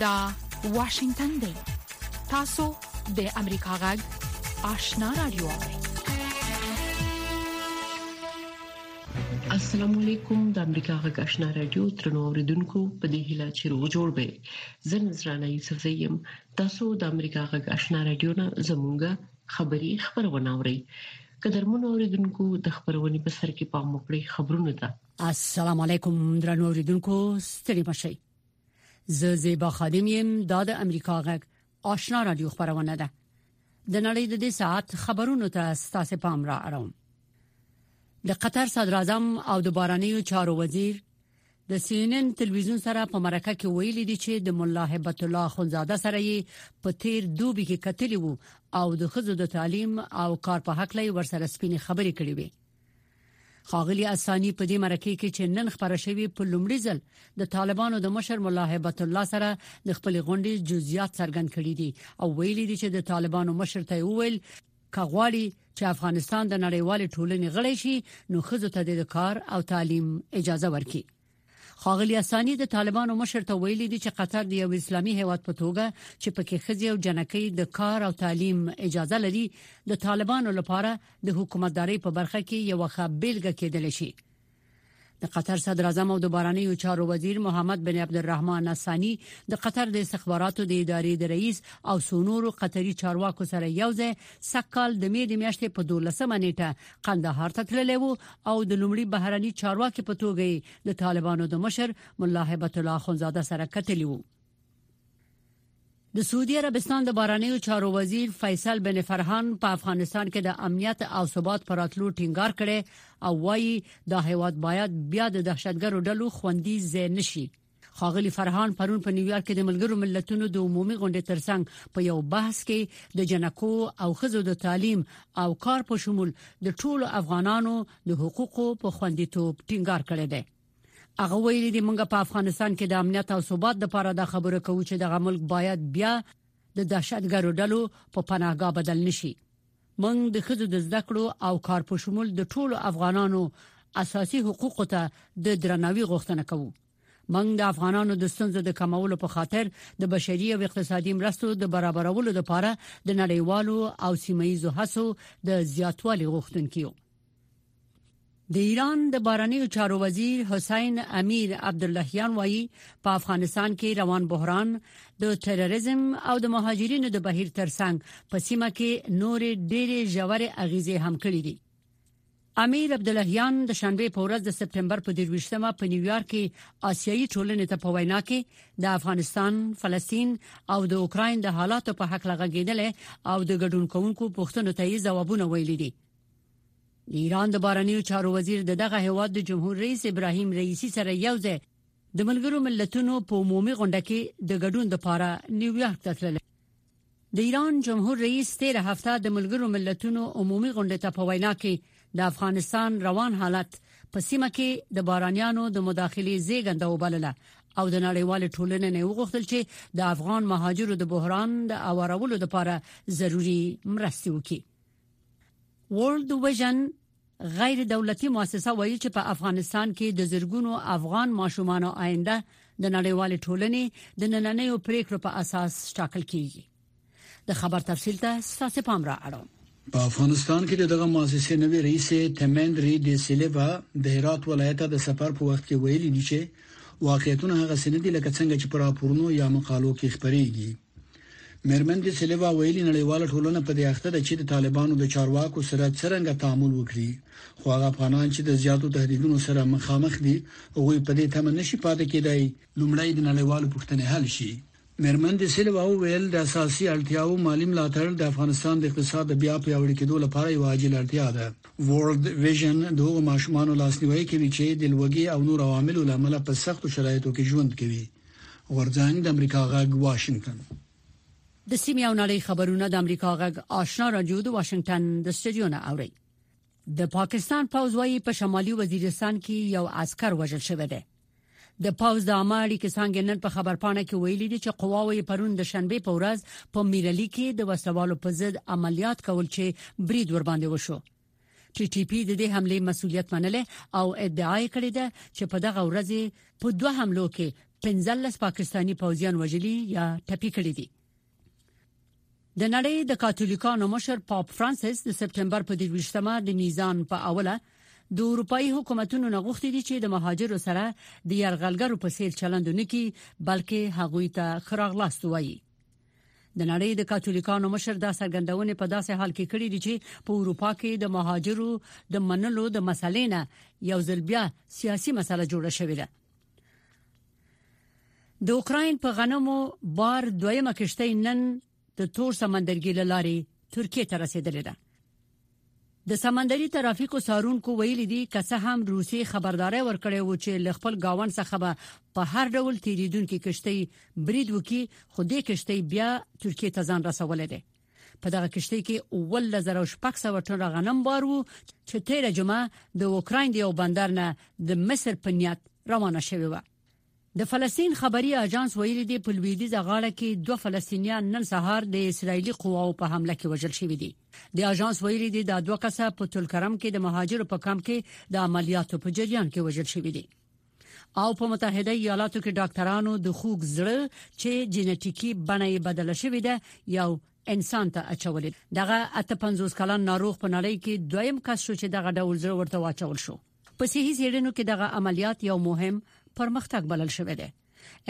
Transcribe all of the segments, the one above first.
دا واشنگتن دی تاسو د امریکا غږ آشنا رادیو السلام علیکم د امریکا غږ آشنا رادیو ترنو اوریدونکو په دې هیله چې روغ جوړ به زه نذرانه یوسف زیم تاسو د امریکا غږ آشنا رادیو نه زمونږه خبری خبرونه اوري قدرمن اوریدونکو د خبرونې په سر کې پام وکړئ خبرونه ده السلام علیکم درنو اوریدونکو ستړي مشي زه زیبا خادم یم دا د امریکا غږ آشنا رادیو خبرونه ده د نړۍ د دې ساعت خبرونو ته ستاسو پام را اړوم د قطر صدر اعظم او د بارنیو چارو وزیر د سي ان ان تلویزیون سره په مرکه کې ویلي دي چې د مولا هبت الله اخوندزاده سره یې په تیر دوبي کې کتلی وو او د خزو د تعلیم او کار په حق لای ورسره سپینې خبرې کړې وي خاغلی اسانی په دې مرکه کې چې نن خبره شوې په لومړي ځل د طالبانو د مشر مولا هیبت الله سره د خپل غونډې جزئیات څرګند کړي دي او ویلي دي چې د طالبانو مشر ته ویل که غواړي چې افغانستان د نړیوالې ټولنې غړی شي نو خزو ته د کار او تعلیم اجازه ورکړي خاغلی اسانی د طالبانو مشر ته ویلي دي چې قطر د یو اسلامي هیواد په توګه چې پکې خزي او جنکۍ د کار او تعلیم اجازه لري د طالبانو لپاره د حکومتداري په برخه کې یو ښه بیلګه کېدل شي د قطر صدر اعظم او د بارنیو چارو وزیر محمد بن عبدالرحمن نصانی د قطر د استخباراتو د ادارې د رئیس او سونورو قطري چارواکو سره یوځای سکهال د می د میاشتې په 12مه نیټه قندهار ته تللی وو او د لومړي بهرني چارواکي په توګه د طالبانو د مشر ملا هبت الله خونزاده سره کتلی وو د سعودي عربستان د بارنیو چارو وزیر فیصل بن فرحان په افغانستان کې د امنیت او ثبات پر اتلو ټینګار کړي او وایي دا هیواد باید بیا د دهشتګرو ډلو خوندي ځای نشي خاغلی فرحان پرون په نیویارک کې د ملګرو ملتونو د عمومي غونډې ترڅنګ په یو بحث کې د جنکو او خزو د تعلیم او کار په شمول د ټولو افغانانو د حقوقو په خوندیتوب ټینګار کړی دی هغه ویلي دي موږ په افغانستان کې د امنیت او ثبات لپاره د خبرو کوو چې دغه ملک باید بیا د دهشتګرو ډلو په پناهګاه بدل نشي موږ د خځو د زده کړو او کار په شمول د ټولو افغانانو اساسي حقوقو ته د درناوي غوښتنه کوو موږ د افغانانو د ستونزو د کمولو په خاطر د بشري او اقتصادي مرستو د برابرولو لپاره د نړیوالو او سیمه ییزو هڅو د زیاتوالي غوښتونکو د ایران د بارنیو چارو وزیر حسین امیر عبداللهیان وایي په افغانستان کې روان بحران د تروریزم او د مهاجرینو د بهیر ترڅنګ په سیمه کې نورې ډېرې ژورې اغیزې هم کړې دي امیر عبداللهیان د شنبه په ورځ د سپټمبر په 23مه په نیویارک کې آسیایي ټولنې ته په وینا کې د افغانستان، فلسطین او د اوکرين د حالاتو په حق لغږیدل او د ګډون کوونکو پوښتنو ته یې ځوابونه ویلي دي د ایران د بارنیو چارو وزیر د دغه هیواد د جمهور رئیس ابراهیم رئیسی سره یو ځای د ملګرو ملتونو په عمومي غونډه کې د ګډون لپاره نیویارک ته تللی د ایران جمهور رئیس تیر هفته د ملګرو ملتونو عمومي غونډه ته په وینا کې د افغانستان روان حالت په سیمه کې د بارانیانو د مداخلې زیږنده وبلله او د نړیوال ټولنې نه وغوښتل چې د افغان مهاجرو د بحران د اوارولو لپاره ضروری مرستې وکړي ورلد ویژن غیر دولتي مؤسسه وایي چې په افغانستان کې د زرګونو افغان ماشومانو آینده د نړیوال ټولنې د نننیو پریکړو په اساس ټاکل کیږي د خبر تفصیل ته ستاسو پام را اړوم په افغانستان کې دغه مؤسسې نوې رئیس تمندري د سیلیوا د هرات ولایت د سفر په وخت کې ویلي دي چې واقعیتونه هغه سند دي لکه څنګه چې پر راپورونو یا مقالو کې خبرېږي مېرمن د سیلوا ویلي نړیواله ټولنه په دې اخته ده چې د طالبانو د چارواکو سره څرنګه تعامل وکړي خو هغه افغانان چې د زیاتو تهدیدونو سره مخامخ دي هغه په دې تمه نشي پاتې کېدای لومړی د نړیوالو پښتنې حل شي مېرمن د سیلوا ویل د اساسي اړتیاو مالی ملاتړ د افغانستان د اقتصاد د بیا پیاوړي کېدو لپاره یو عاجل اړتیا ده ورلد ویژن دغه ماشومان لاسنیوي کوي چې د لوګي او نور عواملو لامل په سختو شرایطو کې ژوند کوي غورځنګ، د امریکا غږ واشنگټن. د سیمې او نړۍ خبرونه د امریکا غږ آشنا رادیو د واشنگټن د سټډیو نه اوري د پاکستان پوځ وايي په شمالي وزیرستان کې یو عسكر وژل شوی دی د پاوز د عامه اړیکې څنګه نن په خبرپاڼه کې ویلي دي چې قواوې پرون د شنبه په ورځ په میرلی کې د وسلوالو په ضد عملیات کول چې برید ور باندې وشو ټي ټي پي د دې حمله مسولیت منلی او ادعا یې کړې ده چې په دغه ورځ په دوه حملو کې 15 پاکستانی پوځیان وژلي یا ټپي کړي دي د نړۍ د کاتولیکانو مشر پاپ فرانسیس د سپټمبر په 23مه د میزان په اوله د اروپאי حکومتونو نه غوښتي دي چې د مهاجرو سره د يرغلګرو په څیر چلند نه کوي بلکې هغوی ته خراغلاست وایي د نړۍ د کاتولیکانو مشر دا څرګندونه په داسې حال کې کړې دي چې په اروپا کې د مهاجرو د منلو د مسلې نه یو ځل بیا سیاسي مسله جوړه شوې ده د اوکرين په غنمو بار دویمه کشته نن د تور سمندرګي لاري ترکیه ته رسیدلې ده د سمندري ترافیکو څارونکو ویلي دي که څه هم روسیې خبرداری ورکړی و چې له خپل ګاونډ څخه به په هر ډول تیریدونکي کښتۍ برید وکړي خو دې کښتۍ بیا ترکیې ته ځان رسولی دی په دغه کښتۍ کې 11600 ټن غنم بار وو چې تیره جمعه د اوکراین د یو بندر نه د مصر په نیت روانه شوې و د فلسطین خبري اژانس ویلي دي په لویدیزه غاړه کې دوه فلسطینیان نن سهار د اسرایلی قواو په حمله کې وژل شوي دي د اژانس ویلي دي دا دوه کسه په تلکرم کې د مهاجرو په کمپ کې د عملیاتو په جریان کې وژل شوي دي او په متحده ایالاتو کې ډاکټرانو د خوګ زړه چې جینټیکی بڼه یې بدله شوې ده یو انسان ته اچولې دغه 55 کلن ناروغ په نړۍ کې دویم کس شو چې دغه ډول زړه ورته واچول شو په صحي څېړنو کې دغه عملیات یو مهم پرمختګ بلل شوی دی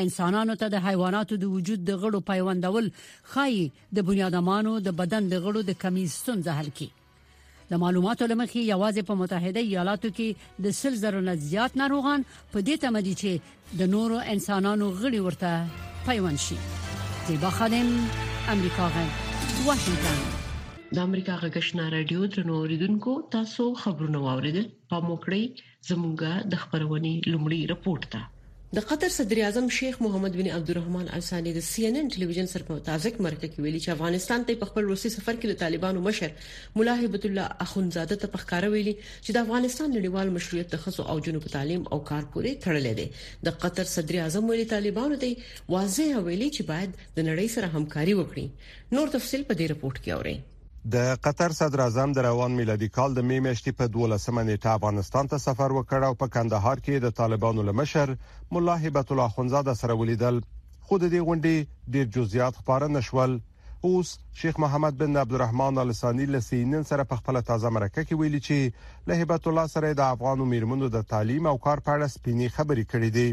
انسانانو ته د حیواناتو د وجود د غړو پیوندول خایي د بنیادمانو د بدن د غړو د کمی ستونزه حل کړي د معلوماتو لمخې یوازې په متحده ایالاتو کې د سل زرو نه زیات ناروغان په دې تمه دي چې د نورو انسانانو غړي ورته پیوند شي زیبا خادم امریکا غږ واشنگتن د امریکا غږشنا رادیو درنو اوریدونکو تاسو خبرونه واوریدل پام وکړئ زموږه د خبرونې لومړی رپورت ده د قطر صدر اعظم شیخ محمد بن عبدالرحمن ال ثاني د سي ان ان ټلویزیون سره په تازه مرکه کې ویلي چې افغانستان ته په خپل روسي سفر کې د طالبانو مشر مولا هبت الله اخوندزاده ته پخکاره ویلي چې د افغانستان نړیوال مشروعیت د خزو او جنوب تعلیم او کار پورې تړلې دی د قطر صدر اعظم ویلي طالبانو دی واضح ویلي چې باید د نړۍ سره همکاري وکړي نور تفصيل په دې رپورت کې اورئ د قطر صدر اعظم د روان میلادي کال د می میاشتې په 12مه نیټه افغانستان ته سفر وکړ او په کندهار کې د طالبانو لمشر مولا هبت الله خنزاده سره ولیدل خو د دې غونډې ډیر جزئیات خبره نشول اوس شیخ محمد بن عبدالرحمن ال ثاني له سي ان ان سره په خپل تازه مرکه کې ویلي چې له هبت الله سره د افغانو میرمنو د تعلیم او کار په اړه سپینې خبرې کړې دي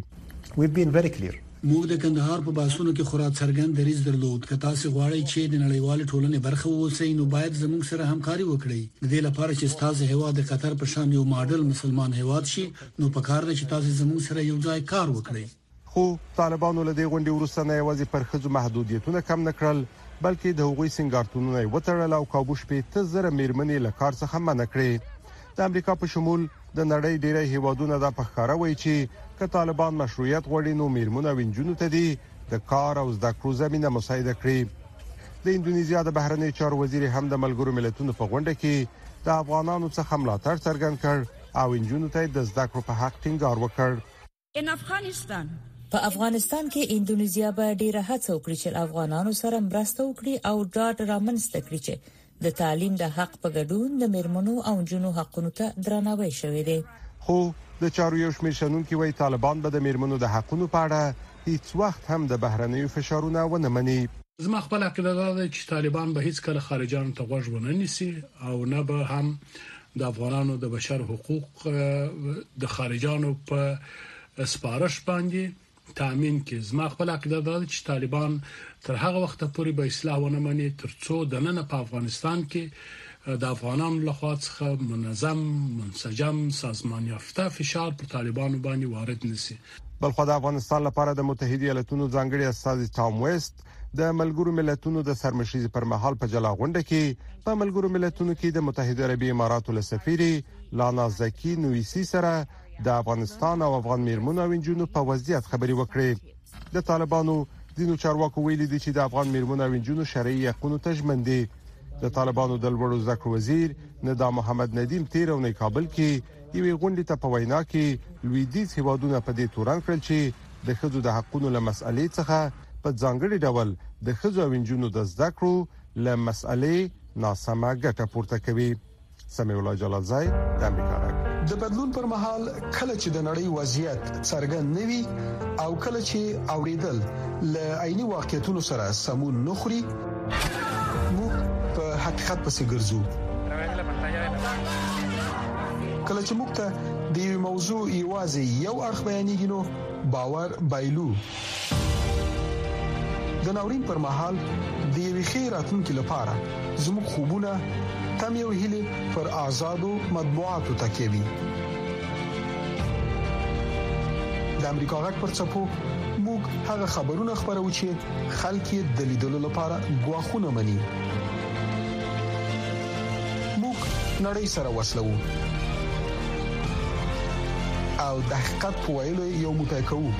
موږ د کندهار په باسونو کې خورا څرګند دریځ درلود که تاسو غواړئ چې د نړیوال ټولنې برخه ووسئ نو باید زموږ سره همکاري وکړئ د دې لپاره چې تاسو هوا د قطر په شان یو ماډل مسلمان هواد شي نو په کار ده چې تاسو زموږ سره یو ځای کار وکړئ خو طالبانو له دې غونډې وروسته نه یوازې پر ښځو محدودیتونه کم نه کړل، بلکې د هغوی سینګارتونونه یې وتړل او کابو شپېته زره مېرمنې له کار څخه منع کړې. د امریکا په شمول د نړۍ ډېری هېوادونه دا په ښکاره وایي چې که طالبان مشروعیت غواړي، نو مېرمنو او نجونو ته دې د کار او زده کړو زمینه مساعده کړي. د اندونیزیا د بهرنیو چارو وزیرې هم د ملګرو ملتونو په غونډه کې د افغانانو څخه ملاتړ څرګند کړ او نجونو ته د زده کړو په حق ټینګار وکړ. په افغانستان کې اندونیزیا به ډیره هڅه وکړي چې افغانانو سره مرسته وکړي او ډاډ رامنځته کړي چې د تعلیم د حق په ګډون د میرمنو او جنو حقونو ته درناوی شوی دی خو د چارو یو شمېر شنونکي وایي طالبان به د میرمنو د حقونو په اړه هیڅ وخت هم د بهرنیو فشارونه ونه مني زما خپله عقیده دا ده چې طالبان به هیڅکله خارجانو ته غوږ ونه نیسي او نه به هم د افغانانو د بشر حقوق د خارجانو په سپارښت باندې تامین کې زما خپل عقیده ده چې طالبان تر هغه وخت پورې به اصلاح ونه مني ترڅو د نن په افغانستان کې د افغانانو لخوا څخه منظم منسجم سازمان یافته فشار پر طالبانو باندې وارد نشي بلخو د افغانستان لپاره د متحده ایالاتونو ځانګړي استاذ ټام ویست د ملګرو ملتونو د سرمشريزې پر مهال په جلا غونډه کې په ملګرو ملتونو کې د متحده عربی اماراتو له سفیرې لانا زکی نویسی سره د افغانستان او افغان میرمنو او انجونو په وضعیت خبرې وکړې د طالبانو دینو چارواکو ویلي دي چې د افغان میرمنو او انجونو شرعي حقوقو ته ژمن دي د طالبانو د لوړو زده کړو وزیر ندا محمد ندیم تیر او نه کابل کې یوې غونډې ته په وینا کې لویدیز هیوادونه په دې تورن کړل چې د ښځو د حقونو له مسئلې څخه په ځانګړي ډول د ښځو او انجونو د زده کړو له مسئلې ناسمه ګټه پورته کوي سمي الله جلال زای د امریکا غږ د بدلون پر مهال کله چې د نړۍ وضعیت څرګند نه وي او کله چې اوریدل ل عیني واقعیتونو سره سمون نخري موږ په حقیقت پسې ګرځو کله چې موږ ته د یو موضوع یوازې یو اړخ بیانېږي نو باور بایلو د ناورین پر مهال د یوې خې راتلونکو لپاره زموږ خوبونه تم یو هلي پر آزادو مطبوعاتو تکیه وي د امریکا غږ پر چپو موږ هغه خبرونه خبرو چې خلک یې د لیدلو لپاره غواخونه مني موږ نړۍ سره وسلو او د حقیقت په ویلو یو موټی کوو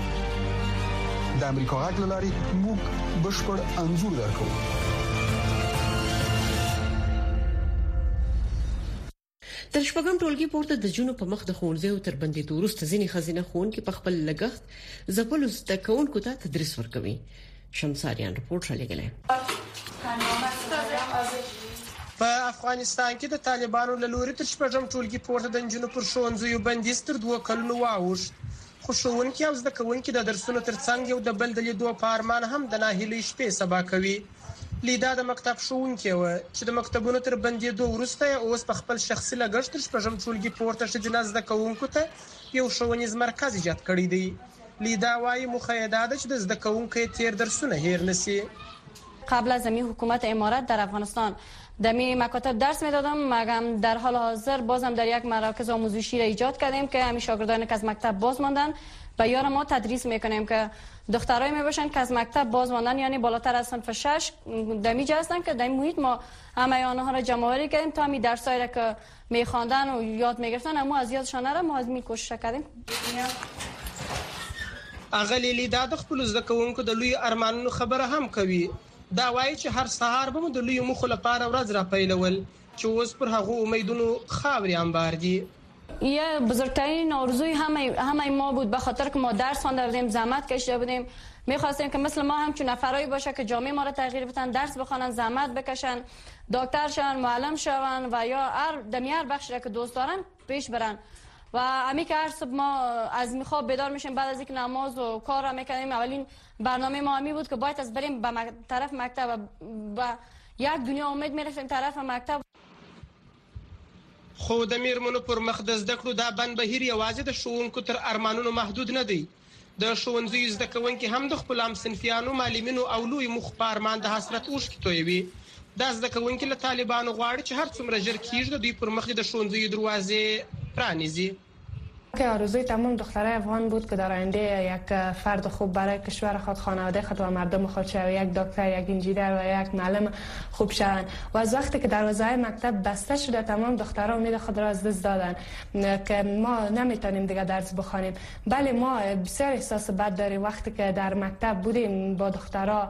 د امریکا غږ لاري موږ بشپړ انزور درکو تر شپږم ټولګي پورته د جنو په مخ د ښوونځیو تر بندیدو وروسته ځینې خزینه ښوونکي په خپل لګښت زپلو زده کوونکو ته تدریس ورکوي شمساریان رپورټ را لګلې په افغانستان کې د طالبانو له لوري تر شپږم ټولګي پورته د نجونو پر ښوونځیو بندیز تر دوو کلونو واوښت خو ښوونکي او زده کوونکي د درسونو ترڅنګ یو د بل د لیدو په ارمان هم د ناهیلۍ شپې سبا کوي لیدا د مکتب ښوونکې وه، چې د مکتبونو تر بندېدو وروسته یې اوس په خپل شخصي لګښت تر شپږم ټولګي پورته ښځینه زده کوونکو ته یو ښوونیز مرکز ایجاد کړی دی. لیدا وايي، موخه یې دا ده چې د زده کوونکی تېر درسونه هېر نه شي. قبل از می حکومت امارت در افغانستان در می مکاتب درس می دادم مگم در حال حاضر باز هم در یک مراکز آموزشی را ایجاد کردیم که همی شاگردان که از مکتب باز ماندند به یار ما تدریس می کنیم که دخترای می باشن که از مکتب باز ماندن یعنی بالاتر از صنف شش دمی جا هستن که دمی محیط ما همه آنها را جمعوری کردیم تا می درسای را که می خواندن و یاد می گرفتن اما از یادشان نره ما از می کوشش کردیم اغلی لیدا د خپل زده کوونکو د لوی ارمانونو خبره هم کوي دا وایي چې هر سهار به مو د لوی مخ لپاره ورځ را پیلول چې اوس پر هغو امیدونو خاورې انبار دي یه بزرگترین آرزوی همه همه ما بود به خاطر که ما درس خوانده بودیم زحمت کشیده بودیم میخواستیم که مثل ما همچون نفرایی باشه که جامعه ما را تغییر بتن درس بخوانن زحمت بکشن دکتر شون معلم شون و یا هر دمی هر بخش را که دوست دارن پیش برن و همی که هر صبح ما از میخواب بیدار میشیم بعد از اینکه نماز و کار را میکنیم اولین برنامه ما همی بود که باید از بریم به طرف مکتب و یک دنیا امید میرفتیم طرف مکتب خو د میرمنو پر مخ د زده کړو دا بند بهیر یوازې د ښوونکو تر ارمانونو محدود نه دی د ښوونځیو زده کوونکي هم د خپلو همصنفیانو معلمینو او لوی مخ په ارمان د حسرت اوښکې تویوي دا زده کوونکي له طالبانو غواړي چې هر څومره ژر کیږي د دوی پر مخ د ښوونځیو دروازې پرانیزي که آرزوی تمام دخترای افغان بود که در آینده یک فرد خوب برای کشور خود خانواده خود و مردم خود شوه یک دکتر یک انجینر و یک معلم خوب شوند و از وقتی که دروازه های مکتب بسته شده تمام دخترها امید خود را از دست دادن که ما نمیتونیم دیگه درس بخوانیم بله ما بسیار احساس بد داریم وقتی که در مکتب بودیم با دخترها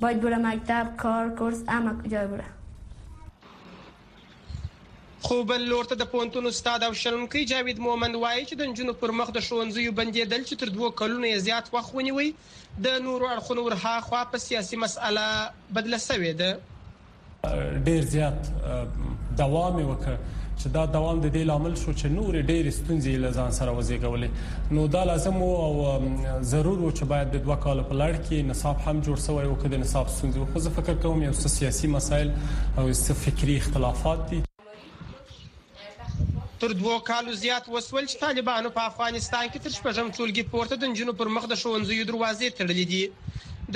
باید بره مکتب کار کورس همه کجای بره. خو بل لور ته د پوهنتون استاد او شنونکی جاوید مومند وایې چې د نجونو پر مخ د ښوونځیو بندیدل چې تر دوه کلونو یې زیات وخت ونیوی د نورو اړخونو ورهاخوا په سیاسي مسئله بدله شوې ده. ډیر زیات دوام وکړ چې دا دوام د دې لامل شو چې نور ډیر ستونزې له ځان سره وزېږولې نو دا لازم او ضرور و چې باید د دوه کال په لړ کې نصاب هم جوړ شوی او کله نصاب ستونزې خو زه فکر کوم یو سیاسي مسایل او فکری اختلافات دي تر دوو کالو زیات وسول چې طالبانو په افغانستان کې تر شپږم ټولګي پورته د نجونو پر مخ د ښوونځیو دروازې تړلې دي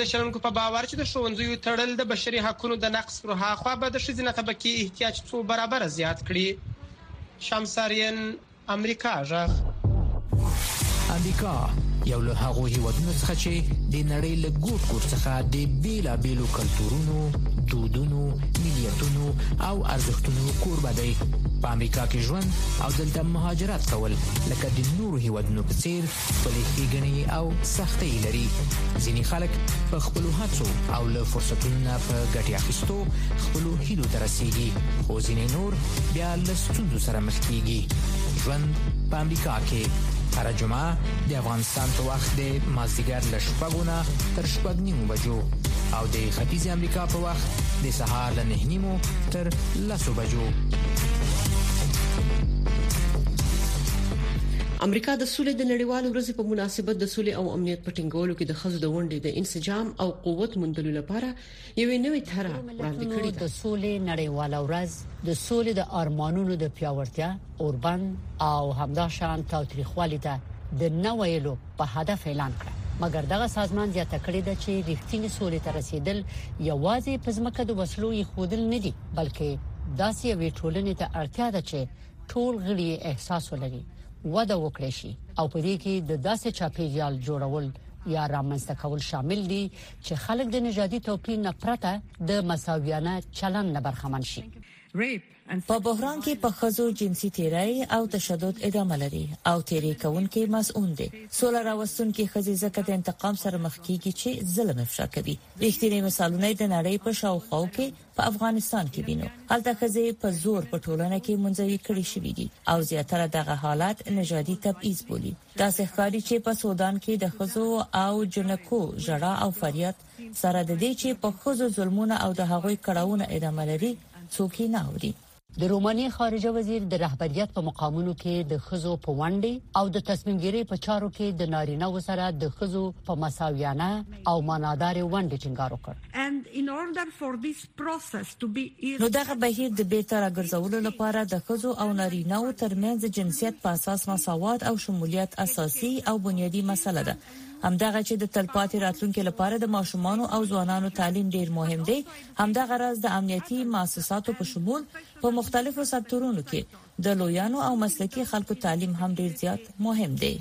د شنونکو په باور چې د ښوونځیو تړل د بشري حقونو د نقص پر هاخوا به د ښځینه طبقې احتیاج څو برابره زیات کړي شمساریان امریکا غږ امریکا یو له هغو هیوادونو څخه چې د نړۍ له ګوټ ګوټ څخه د بیلابیلو کلتورونو، دودونو، ملیتونو او ارزښتونو کوربه دی. په امریکا کې ژوند او دلته مهاجرت کول لکه د نورو هیوادونو په څیر خپلې ښېګڼې او سختۍ لري ځینې خلک په خپل هڅو او له فرصتونو نه په ګټې اخیستو خپل هیلو ته رسیږي خو ځینې نور بیا له ستونزو سره مخ کیږي ژوند په امریکا کې هر جمعه د افغانستان په وخت د مازیګر له شپږو نه تر شپږ نیمو بجو او د ختیځ امریکا په وخت د سهار له نه نیمو تر لسو بجو امریکا د سولې د نړیوالې ورځې په مناسبت د سولې او امنیت په ټینګولو کې د ښځو د ونډې د انسجام او قوت موندلو لپاره یوې نوې طرح وړاندې کړې ده د سولې نړیواله ورځ د سولې د ارمانونو د پیاوړتیا اوربند او همدا شان تاوتریخوالي ته د نه ویلو په هدف اعلان کړ مګر دغه سازمان زیاته کړې ده چې ریښتینی سولې ته رسیدل یوازې په ځمکه د وسلو یې خودل نه دي بلکې داسې وی ټولنې ته اړتیا ده چې ټول غړي احساس ولري وده وکړي شي او په دې کې د داسې چاپیریال جوړول یا رامنځته کول شامل دي چې خلک د نژادي توپیر نه پرته د مساویانه چلند نه برخمن شي په بحران کې په خزو جنسي تیرای او تشدد ادامه لري او تیرې کوونکې مسؤل دي سوله راوستون کې خزي زکه د انتقام سره مخ کیږي چې ظلم افشا کوي ریښتینی مثالونه د نړۍ په شاوخوا کې په افغانستان کې وینو هلته خزه په زور په ټولنه کې منځوي کړي شوې دي او زیاتره دغه حالت نژادي تبعیض بولی دا ښکاری چې په سودان کې د خزو او جنکو جړه او فریاد سره د دې چې په خزو ظلمونه او د هغوی کړهونه ادامه لري څوک نه اوري د رومانیې خارجه وزیر د رهبریت په مقامونو کې د خزو په ونډې او د تصمیم ګیری په چارو کې د نارینه و سره د خزو په مساویانه او مانادار ونډې ټینګار وکړ. نو دغه بهیر د بیرته راګرځولو لپاره د خزو او نارینه و تر منځ د جنسیت په اساس مساوات او شمولیت اساسي او بنیادي مسله ده. همدغه چې د تلپاتې راتلونکې لپاره د ماشومانو او ځوانانو تعلیم ډیر مهم دی، همدغه راز د امنیتي مؤسساتو په شمول په مختلفو سکتورونو کې د لویانو او مسلکي خلکو تعلیم هم ډیر زیات مهم دی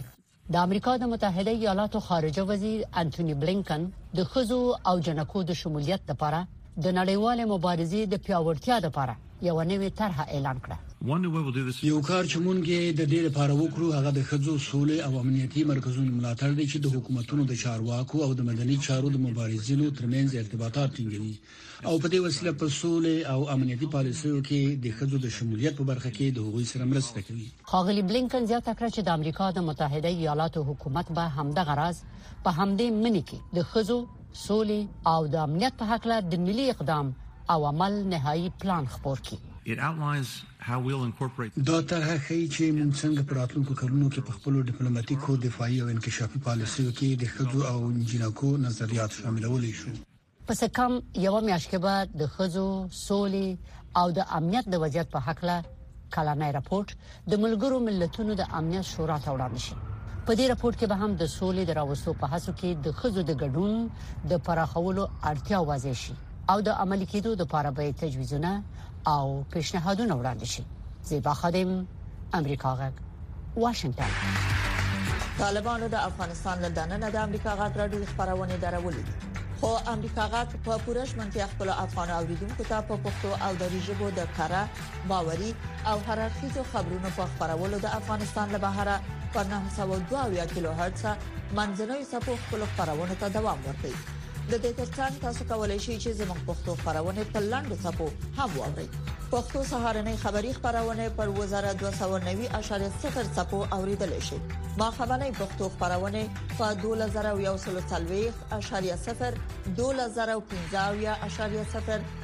د امریکا د متحده ایالاتو خارجه وزیر انټونی بلینکن د خزو او جنکو د شمولیت لپاره د نړیوال مبارزې د پیاوړتیا لپاره یوه نوې طرحه اعلان کړه. یو کار چې مونږ د دې لپاره وکړو هغه د ښځو، سولې او امنیتي مرکزونو ملاتړ دی چې د حکومتونو د چارواکو او د مدني چارو د مبارزینو ترمنځ ارتباطات ټینګوي او په دې وسیله په سولې او امنیتي پالیسیو کې د ښځو د شمولیت په برخه کې د هغوی سره مرسته کوي. ښاغلي بلینکن زیاته کړه چې د امریکا د متحده ایالاتو حکومت به همدغه راز په همدې مني کې د ښځو، سولې او د امنیت په هکله د ملي اقدام او عمل نهايي پلان خپور کړي. دا طرحه ښيي چې موږ څنګه په راتلونکو کلونو کې په خپلو ډیپلوماټیکو، دفاعي او انکشافي پالیسیو کې د ښځو او جینکو نظریات شاملولی شو. په څه کم یوه میاشت کې به د ښځو، سولې او د امنیت د وضعیت په هکله کلنی راپور د ملګرو ملتونو د امنیت شورا ته وړاندې شي په دې راپور کې به هم د سولې د راوستو په هڅو کې د خزو د ګډون د پراخولو اړتیا واضح شي او د عملي کېدو لپاره به تجویزونه او پیشنهادونه وړاندې شي زیبا خادم امریکا غږ واشنگټن طالبانو د افغانستان له دننه د امریکا غږ راډیو خبرونه درولې دي خو امریکا غږ په پوره شمنتیا خپل افغان اوریدونکو ته په پښتو او دری ژبه د کاره باوري او هر اړخیزو خبرونو په خبرولو د افغانستان له بهره په 902 کیلو هرتز منځنوي سپو خپل خبرونه ته دوام ورکړي د دې ترڅنګ تاسو کولی شئ چې زموږ پښتو خبرونه په لاندو سپو هم واورئ پښتو سهارنې خبری خبرونه پر وزارت 290.0 سپو اوریدل شي ما خبرنې پښتو خبرونه په 2040.0 2015.0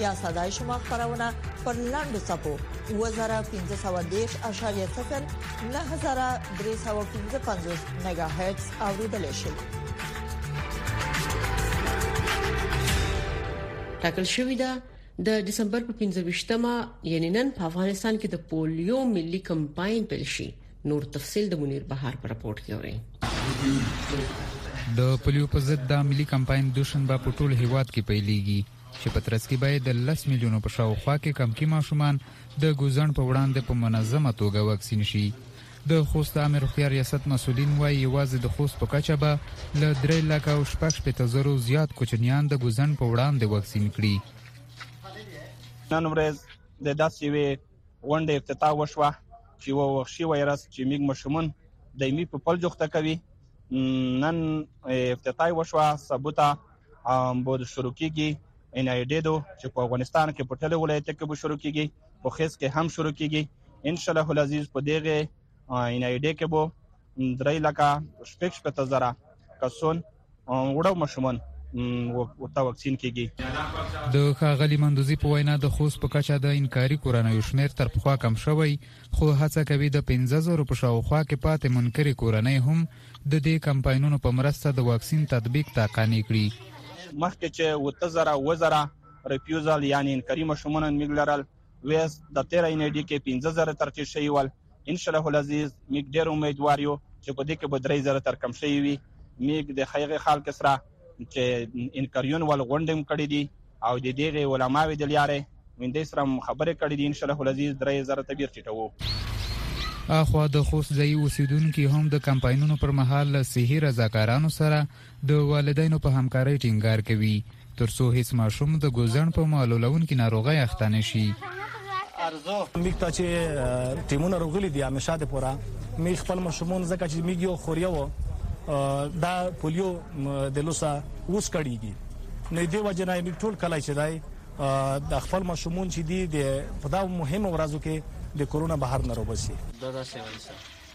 یا صداي شما خبرونه پر لاندو صفو 2015.0 9315 میگا هرتز اوریدل شي ټاکل شوې ده د دسمبر په 15مه یعنی نن په افغانستان کې د پولیو ملي کمپاین پیل شي نور تفصيل د منیر بهار پر راپورټ کې اورئ د پولیو په ضد د ملي کمپاین دوشنبه په ټول هیواد کې پیلېږي چې په ترڅ کې به یې د لس میلیونو په شاوخوا کې کمکي ماشومان د ګوزڼ په وړاندې په منظمه توګه واکسین شي. د خوست عامې روغتیا ریاست مسؤلین وایي یوازې د خوست په کچه به له درې لکه او شپږ شپېته زرو زیات کوچنیان د ګوزڼ په وړاندې واکسین کړي. نن ورځ د داسې یوې غونډې افتتاح وشوه چې یو وحشي وایرس چې میګ ماشومان دایمي په پل جوخته کوي نن افتتاح وشوه ثبوته عام بود شروع کیږي ان ای ډي دو چې په افغانستان کې په ټلو ولایت کې به شروع کیږي په خیز کې هم شروع کیږي ان شاء الله العزیز په دغه ان ای ډي کې به درې لکه شپږ شپږ زره کسون وړو مشمون ورته واکسین کیږي د ښاغلي مندوزي په وینا د خوست په کچه د انکاري کورنیو شمیر تر پخوا کم شوی خو هڅه کوي د 15000 په شاوخوا کې پاتې منکري کورنۍ هم د دې کمپاینونو په مرسته د واکسین تطبیق ته قانع کړي. مخکې چې اوته زره اوه زره رفیوزل یعنې انکري ماشومونه میږ لرل ویس د تیر اینیډي کې پنځه زره تر ټیټ شوي ول انشله العزیز میږ ډیر امیدوار یو چې په دې کې به درې زره تر کم شوي وي میږ د هغې خلک سره چې انکریون ول غونډې هم کړې دي او د دغه علماوې د لیارې ویندې سره خبرې کړې دي ان شاء الله العزیز درې زره ته بیر ټیټوو اخوا د خوست ځایي اوسیدونکي هم د کمپاینونو پر مهال له صحي رضاکارانو سره د والدینو په همکارۍ ټینګار کوي ترڅو هیڅ ماشوم د ګوزڼ په معلولونکي ناروغۍ اخته نشي ارزو میګ ته چې ټیمونه روغلي دي همیشه د پورا می خپل مشمون زکه چې میګ یو خوریا و دا پولیو د لوسا اوس کړیږي نو دی وجنه میګ ټول کله چې دای د خپل مشمون چې دی د په دا مهمه ورځو کې د کورونا بهر نه روبسي دا دا سیوان سره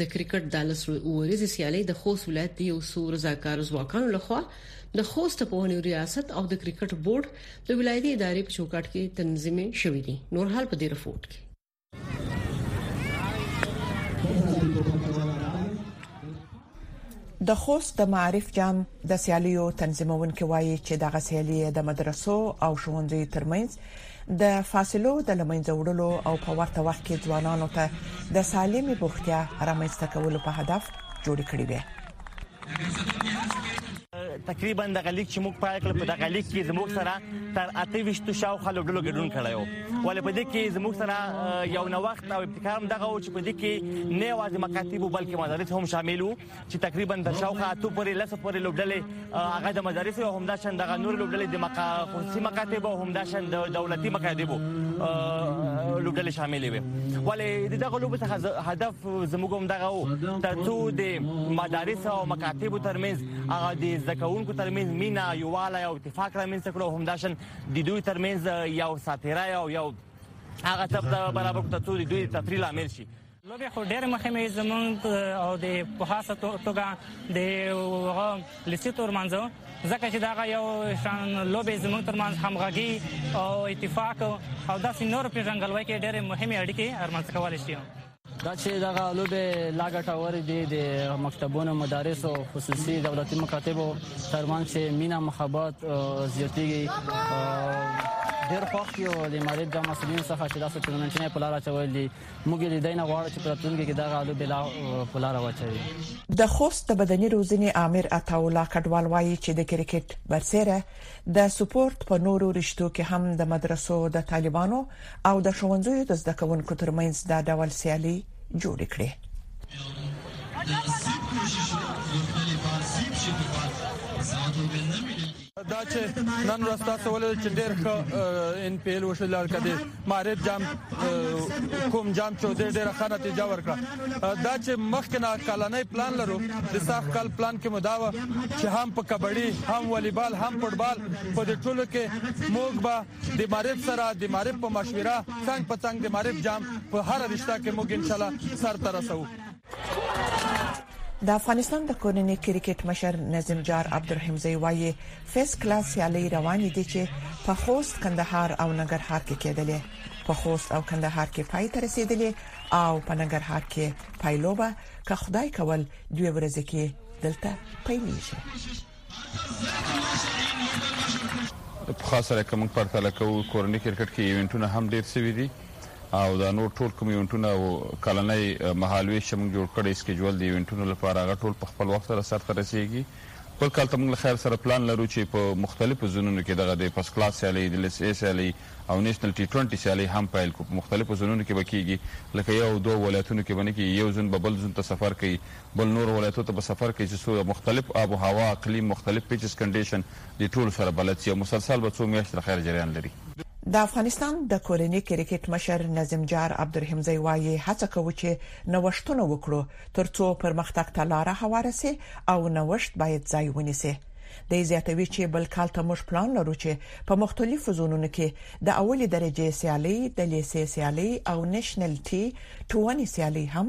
د کرکټ د لس ورځې سیالي د خوست ولایت د یو څو رضاکار ځواکانو لخوا د خوست په ونی ریاست او د کرکټ بورډ د ولایتي ادارې په چوکاټ کې تنظیم شوې دي نور حال په دې رپورت کې د خوست د معارف جام د سیالیو تنظیمونکو وایي چې دغه سیالي د مدرسو او ښوونځي ترمنځ د فاصلو د لمنځه وړلو او په ورته وخت کې ځوانانو ته د سالمې بوختیا رامنځته کولو په هدف جوړ کړی وي تقریبا د غلیک چې موږ پای کړ په د غلیک کې زموږ سره تر 28 شاوخوا لوډلو ګډون کړی وو ولې په دې کې زموږ سره یو نو وخت او ابتکار هم دغه و چې په دې کې نه واځي مکاتب بلکې مدارس هم شامل وو چې تقریبا د شاوخوا اتو پورې لس پورې لوبډلې هغه د مدارس او همدا شند غ نور لوبډلې د مقاخصي مکاتب او همدا شند دولتي مکاتب لوبډلې شاملې وي ولې دغه لوب څخه هدف زموږ هم دغه وو ترڅو د مدارس او مکاتب ترمنځ هغه د زکونکو ترمنځ مینا یواله او اتفاق رامنځ کړو همدا شند د دوی ترمنځ یو ساتیرای او یو هغه څه برابر کړو چې دوی تفریل عامل شي لوبې خو ډېرې مهمې وي زموږ او د په خاصه توګه د هغه لسي ترمنځ ځکه چې دغه یو شان لوبې زموږ ترمنځ همغږي او اتفاق او داسې نور پیژنګلوي کې ډېرې مهمې اړیکې رامنځته کولی شي دا چې دغه لوبې لا ګټورې دي د مکتبونو مدارسو خصوصي دولتي مکاتبو ترمنځ چې مینا محبت زیاتېږي ډېر خوښ یو د مریض د مسولینو څخه چې داسې ټورنمنټونه په لار اچول دي موږ د دې نه غواړو چې په راتلونکي کې دغه الو بلا فلا راوچوي د خوست د بدني روزنې امیر عطاولا کډوال وایي چې د کرکټ برسره د سپورت په نورو رشتو کې هم د مدرسو د طالبانو او د ښوونځیو د زده کوونکو ترمنځ دا ډول سیالي جوړ کړي دا چې نن ورځ تاسو ولې چې ډېر ښه ان پی ایل وشو لړ کده معرب جام کوم جام چې ډېر ډېر ښه نتیجه ورکړه دا چې مخکې نه کلنې پلان لرو د ساخ کال پلان کې مداوه چې هم په کبډي هم والیبال هم فوټبال په دې ټولو کې موږ به د معرب سره د معرب په مشوره څنګه په څنګه د معرب جام په هر رشتہ کې موږ ان شاء الله سر ترسو د افغانستان د کورني کرکټ مشر نظیم جار عبدالرحیمزی وایي فیس کلاس سیالي روانې دي چې په خوست کندهار او ننګرهار کې کېدلې په خوست او کندهار کې پای ته رسیدلې او په ننګرهار کې پایلوبه که خدای کول دوی ورځ کې دلته پیلېږي پخوا سره که موږ پرتله کوو کورني کرکټ کې ایونټونه هم ډیر سوي دي او دا نور ټول کوم ایونټونه او کلنۍ مهالویش چې موږ جوړ کړی سکیجول د ایونټونو لپاره هغه ټول په خپل وخت سره سرته رسیږي بل کال ته موږ له خیر سره پلان لرو چې په مختلفو زونونو کې دغه د فرست کلاس سیالۍ د لیس ای سیالۍ او نیشنل ټي ټونټي سیالۍ هم پیل کړو په مختلفو زونونو کې به کیږي لکه یو او دوه ولایتونو کې به نه کیږي یو زون به بل زون ته سفر کوي بل نورو ولایتو ته په سفر کښې چې څو مختلف آب و هوا، اقلیم، مختلف پیچز کنډیشن دې ټولو سره بلد شي او مسلسل به څو میاشتې خیر جریان لري. د افغانستان د کورني کرکټ مشر نظیم جار عبدالرحیمزی وايي، هڅه کوو چې نوښتونه وکړو تر څو پرمختګ ته لاره هواره شي او نوښت باید ځای ونیسي. دی زیاتوي چې بل کال ته موږ پلان لرو چې په مختلفو زونونو کې د اولې درجې سیالۍ، د لیسې سیالۍ او نیشنل ټي ټووني سیالۍ هم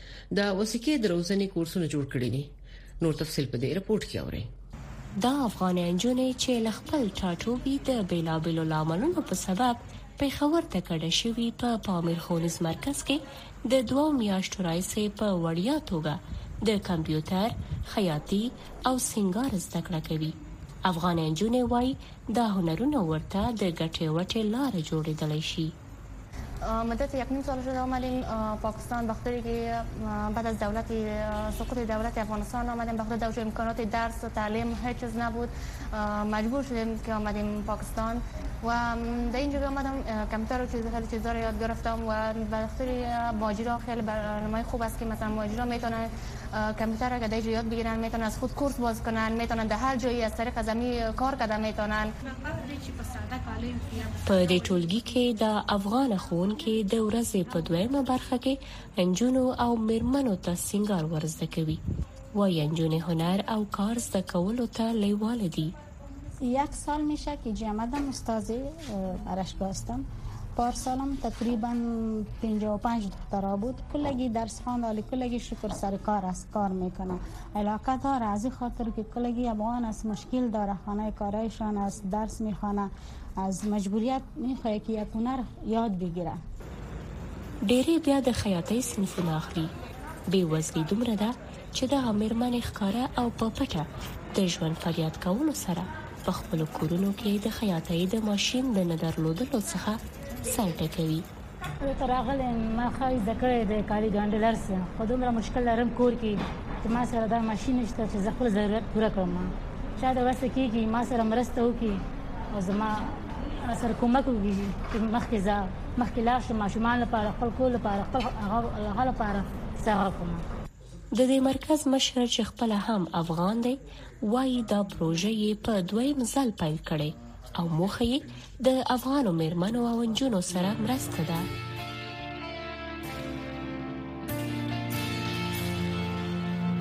د وسیکې دروزنې کورسونه جوړ کړي دي نور تفصيل په دې رپورت کې اورئ دا افغان انجونې چې ل خپل ټاټوبي د بیلابیلو لاملونو په سبب پیښور ته کډه شوی په پامیر ښوونیز مرکز کې د دوو میاشتو راځي په وړیا توګه د کمپیوټر، خیاطي او سنگار زده کړه کوي. افغان انجونې وای دا هنرونه ورته د ګټې وټې لار جوړېدلی شي. مدت یک نیم سال شده آمدیم پاکستان به خاطر که بعد از دولت سقوط دولت افغانستان آمدیم به خاطر امکانات درس و تعلیم هیچ چیز نبود مجبور شدیم که آمدیم پاکستان و در اینجا که آمدم کمتر و چیز خیلی چیزا رو یاد گرفتم و به خاطر ماجرا خیلی برنامه خوب است که مثلا ماجرا میتونه کمپیوتر اگر دیجا یاد بگیرن میتونن از خود کورس باز کنن میتونن در هر جایی از طریق زمین کار کردن میتونن په دې ټولګي کې د افغان ښوونکي د ورځې په دویمه برخه کې انجونو او مرمنو ته سنگار ورزده کوي وای انجونې هنر او کار زده کولو ته لیواله دي یک سال میشه که جی آمدم استاد برش باستم پار سالم تقریبا 55 دخترا بود کلگی درس خواند حالی کلگی شکر سر کار است کار میکنم علاقه داره از این خاطر که کلگی افغان است مشکل داره خانه کارایشان است درس می خوانه از مجبوریت می خواهی که یک هنر یاد بگیره ډیری بیا د خیاطۍ صنفونه اخلي بې وزلي دومره ده چې دغه میرمنې ښکاره او په پټه د ژوند فریاد کولو سره په خپلو کورونو کې د خیاطۍ د ماشین د نه درلودلو څخه سر ټکوي دلته راغلی یم، ما ښه زده کړی دی کالي ګنډل هر څه، خو دومره مشکل لرم کور کې چې ما سره دا ماشین نشته چې زه خپل ضرورت پوره کړم. چا د وسه کېږي ما سره مرسته وکړي او زما سره کومک وکړي چې مخکې ځه مخکې لاړ شم ماشومان لپاره خپل کور لپاره خپل هغه لپاره څه هغه کړم. د دې مرکز مشر چې خپل هم افغان دی وایي دا پروژه یې په دویم ځل پیل کړې او موخه یې د افغانو میرمنو او انجونو سره مرسته ده